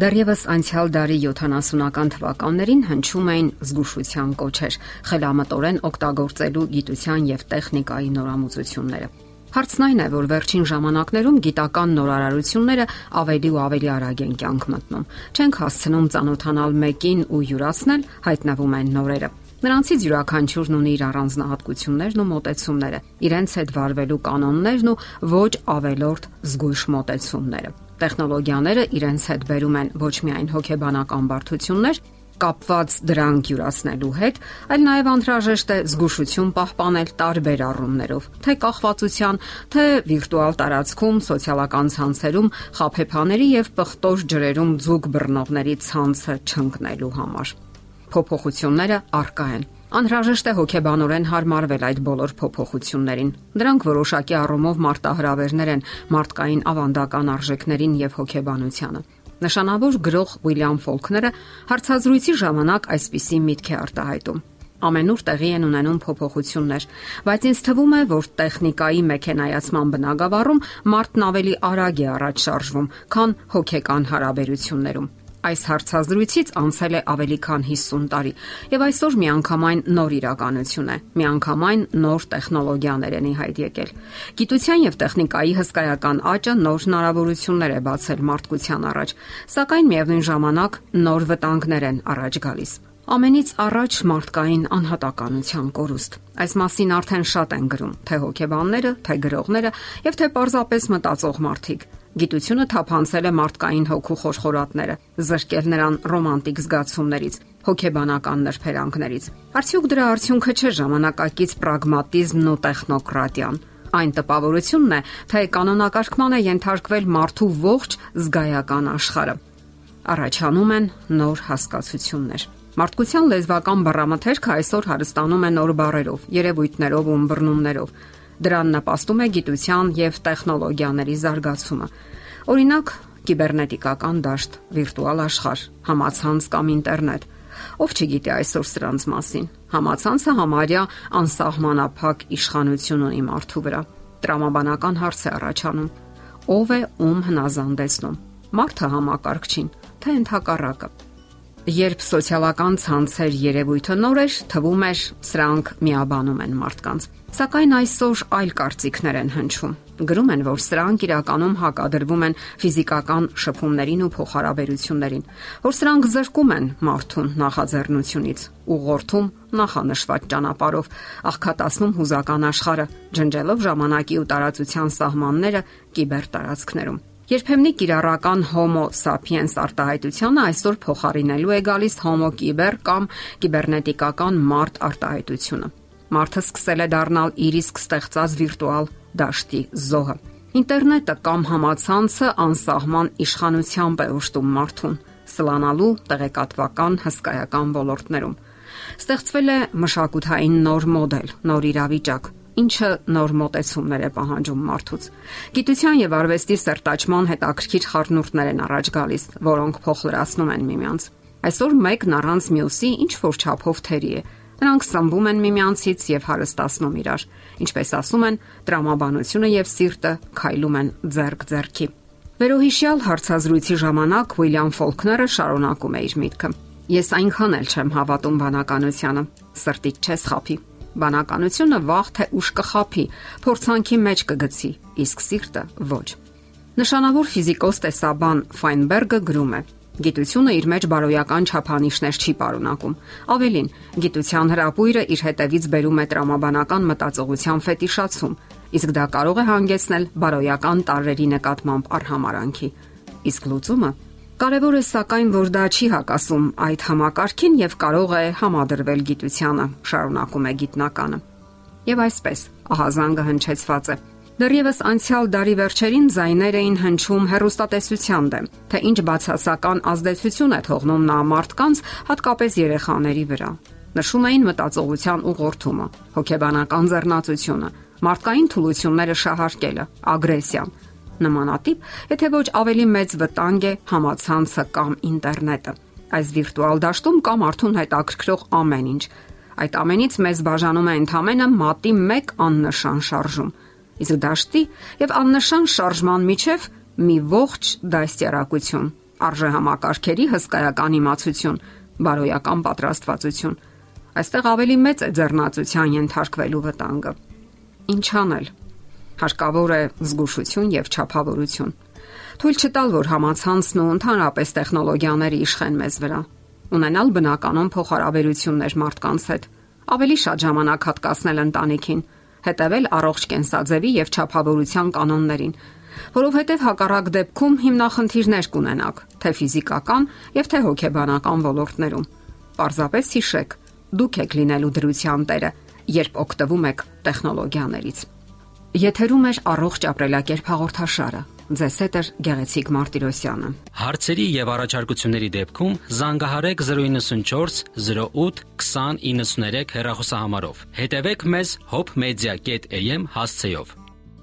Դեռևս անցյալ դարի 70-ական թվականներին հնչում էին զգուշության կոչեր, խելամտորեն օգտագործելու գիտության եւ տեխնիկայի նորամուծությունները։ Հարցն այն է, որ վերջին ժամանակներում գիտական նորարարությունները ավելի ու ավելի արագ են կյանք մտնում։ Չենք հասցնում ճանոթանալ մեկին ու յուրացնել, հայտնվում են նորերը։ Նրանցից յուրաքանչյուրն ունի իր առանձնահատկություններն ու մոտեցումները, իրենց հետ վարվելու կանոններն ու ոչ ավելորդ զգույշ մոտեցումները։ Տեխնոլոգիաները իրենց հետ բերում են ոչ միայն հոգեբանական բարդություններ, կապված դրանք յուրացնելու հետ, այլ նաև անհրաժեշտ է զգուշություն պահպանել տարբեր առումներով՝ թե կախվածության, թե վիրտուալ տարածքում, սոցիալական ցանցերում, խափեփաների եւ պղտոր ջրերում ձուկ բռնողների ցանցը չընկնելու համար։ Փոփոխությունները արկա են Անհրաժեշտ է հոգեբանորեն հարմարվել այդ բոլոր փոփոխություններին։ Դրանք որոշակի առումով մարտահրավերներ են մարդկային ավանդական արժեքներին եւ հոգեբանությանը։ Նշանավոր գրող Ուիլյամ Ֆոլքները հարցազրույցի ժամանակ այսպիսի միտք է արտահայտում. Ամենուր տեղի են ունենում փոփոխություններ, բայց ինձ թվում է, որ տեխնիկայի մեքենայացման բնագավառում մարդն ավելի արագ է առաջ շարժվում, քան հոգեկան հարաբերություններում։ Այս հարցազրույցից անցել է ավելի քան 50 տարի, եւ այսօր միանգամայն նոր իրականություն է։ Միանգամայն նոր տեխնոլոգիաներ են հայտ եկել։ Գիտության եւ տեխնիկայի հսկայական աճը նոր հնարավորություններ է բացել մարդկության առաջ, սակայն միևնույն ժամանակ նոր վտանգներ են առաջ գալիս։ Ամենից առաջ մարդկային անհատականության կորուստ։ Այս մասին արդեն շատ են գրում, թե հոգեբանները, թե գրողները եւ թե պարզապես մտածող մարդիկ։ Գիտությունը թափանցել է մարդկային հոգու խորխորատները, զրկել նրան ռոմանտիկ զգացումներից, հոգեբանական նրբերանգներից։ Արդյոք դրա արդյունքը չէ ժամանակակից պրագմատիզմն ու տեխնոկրատիան։ Այն տպավորությունն է, թե կանոնակարգման է ենթարկվել մարդու ողջ զգայական աշխարհը։ Առաջանում են նոր հասկացություններ։ Մարդկության լեզվական բռամաթերքը այսօր հարստանում է նոր բառերով, երևույթներով ու ըմբռնումներով Դրան նպաստում է գիտության եւ տեխնոլոգիաների զարգացումը։ Օրինակ, կիբերնետիկական դաշտ, վիրտուալ աշխարհ, համացանց կամ ինտերնետ։ Ով չգիտի այսօր սրանց մասին։ Համացանցը համարյա անսահմանափակ իշխանություն ունի մարդու վրա։ Տրամաբանական հարց է առաջանում. ով է ում հնազանդեցնում։ Մարդը համակարգչին, թե ընդհակառակը։ Երբ սոցիալական ցանցեր երևույթը նոր էր, թվում էր սրանք միաբանում են մարդկանց։ Սակայն այսօր այլ կարծիքներ են հնչում։ Գրում են, որ սրանք իրականում հակադրվում են ֆիզիկական շփումներին ու փոխհարաբերություններին, որ սրանք զրկում են մարդուն նախաձեռնությունից, ուղղորդում նախանշված ճանապարով, աղքատացնում հուզական աշխարհը, ջնջելով ժամանակի ու տարածության սահմանները կիբերտարածքներում։ Երբեմնի կիրառական Homo sapiens արտահայտությունը այսօր փոխարինելու է գալիս Homo cyber կամ կիբերնետիկական մարդ արտահայտությունը մարդը սկսել է դառնալ իր իսկ ստեղծած վիրտուալ դաշտի զոհը։ Ինտերնետը կամ համացանցը անսահման իշխանությամբ է ուշտում մարդուն սլանալու տեղեկատվական հսկայական ոլորտներում։ Ստեղծվել է մշակութային նոր մոդել, նոր իրավիճակ, ինչը նոր մոտեցումներ է պահանջում մարդուց։ Գիտության եւ արվեստի սերտաճման հետաքրքիր խառնուրդներ են առաջ գալիս, որոնք փոխլրացնում են միմյանց։ Այսօր մեկն առանց մյուսի ինչ որ չափով թերի է, Նրանք սնվում են միմյանցից եւ հարստացնում իրար։ Ինչպես ասում են, տրամաբանությունը եւ սիրտը քայլում են ձերք ձերքի։ Վերոհիշյալ հարցազրույցի ժամանակ Ուիլյամ Ֆոլքները շարունակում է իր միտքը. Ես այնքան էլ չեմ հավատում բանականությանը։ Սրտիդ չես խափի։ Բանականությունը վաղ թե ուշ կխափի, փորձանքի մեջ կգցի, իսկ սիրտը ոչ։ Նշանավոր ֆիզիկոս տեսաբան Ֆայնբերգը գրում է. Գիտությունը իր մեջ բարոյական չափանիշներ չի պարունակում։ Ավելին, գիտության հրապույրը իր հետևից բերում է տրամաբանական մտածողության ֆետիշացում, իսկ դա կարող է հանգեցնել բարոյական տարրերի նկատմամբ արհամարանքի։ Իսկ լուծումը Կարևոր է սակայն, որ դա չի հակասում այդ համակարգին եւ կարող է համադրվել գիտությանը, շարունակում է գիտնականը։ Եվ այսպես, ահազանգը հնչեցված է. Դեռևս անցյալ դարի վերջերին զայներ էին հնչում հերոստատեսության դեմ, թե ինչ բացասական ազդեցություն է թողնում նա մարդկանց, հատկապես երեխաների վրա։ Նշում էին մտածողության ուղղորդումը, հոգեբանական ձեռնացությունը, մարդկային թուլությունները շահարկելը, ագրեսիան։ Նմանատիպ, եթե ոչ ավելի մեծ վտանգ է համացանցը կամ ինտերնետը։ Այս վիրտուալ դաշտում կա մարդուն հետաքրքրող ամեն ինչ։ Այդ ամենից մեզ բաժանում է ընդամենը մատի 1 աննշան շարժում իսկ դաշտի եւ աննշան շարժման միջև մի ողջ դաստիարակություն, արժեհամակարգերի հսկայական իմացություն, բարոյական պատրաստվածություն։ Այստեղ ավելի մեծ է ձեռնացության ենթարկվելու վտանգը։ Ինչ անել։ Հարկավոր է զգուշություն եւ ճափավորություն։ Թույլ չտալ, որ համացանցն ու ընդհանրապես տեխնոլոգիաները իշխեն մեզ վրա։ Ունենալ բնականon փոխհարաբերություններ մարդկանց հետ։ Ավելի շատ ժամանակ հատկացնել ընտանիքին, հետևել առողջ կենսաձևի եւ ճափավորության կանոններին, որովհետեւ հակառակ դեպքում հիմնախնդիրներ կունենաք, թե ֆիզիկական եւ թե հոգեբանական ոլորտներում։ Պարզապես հիշեք, դուք եք լինելու դրության տերը, երբ օգտվում եք տեխնոլոգիաներից։ Եթերում է առողջ ապրելակերպ հաղորդաշարը։ Ձեզ հետ է Գեղեցիկ Մարտիրոսյանը։ Հարցերի եւ առաջարկությունների դեպքում զանգահարեք 094 08 2093 հեռախոսահամարով։ Հետևեք մեզ hopmedia.am հասցեով։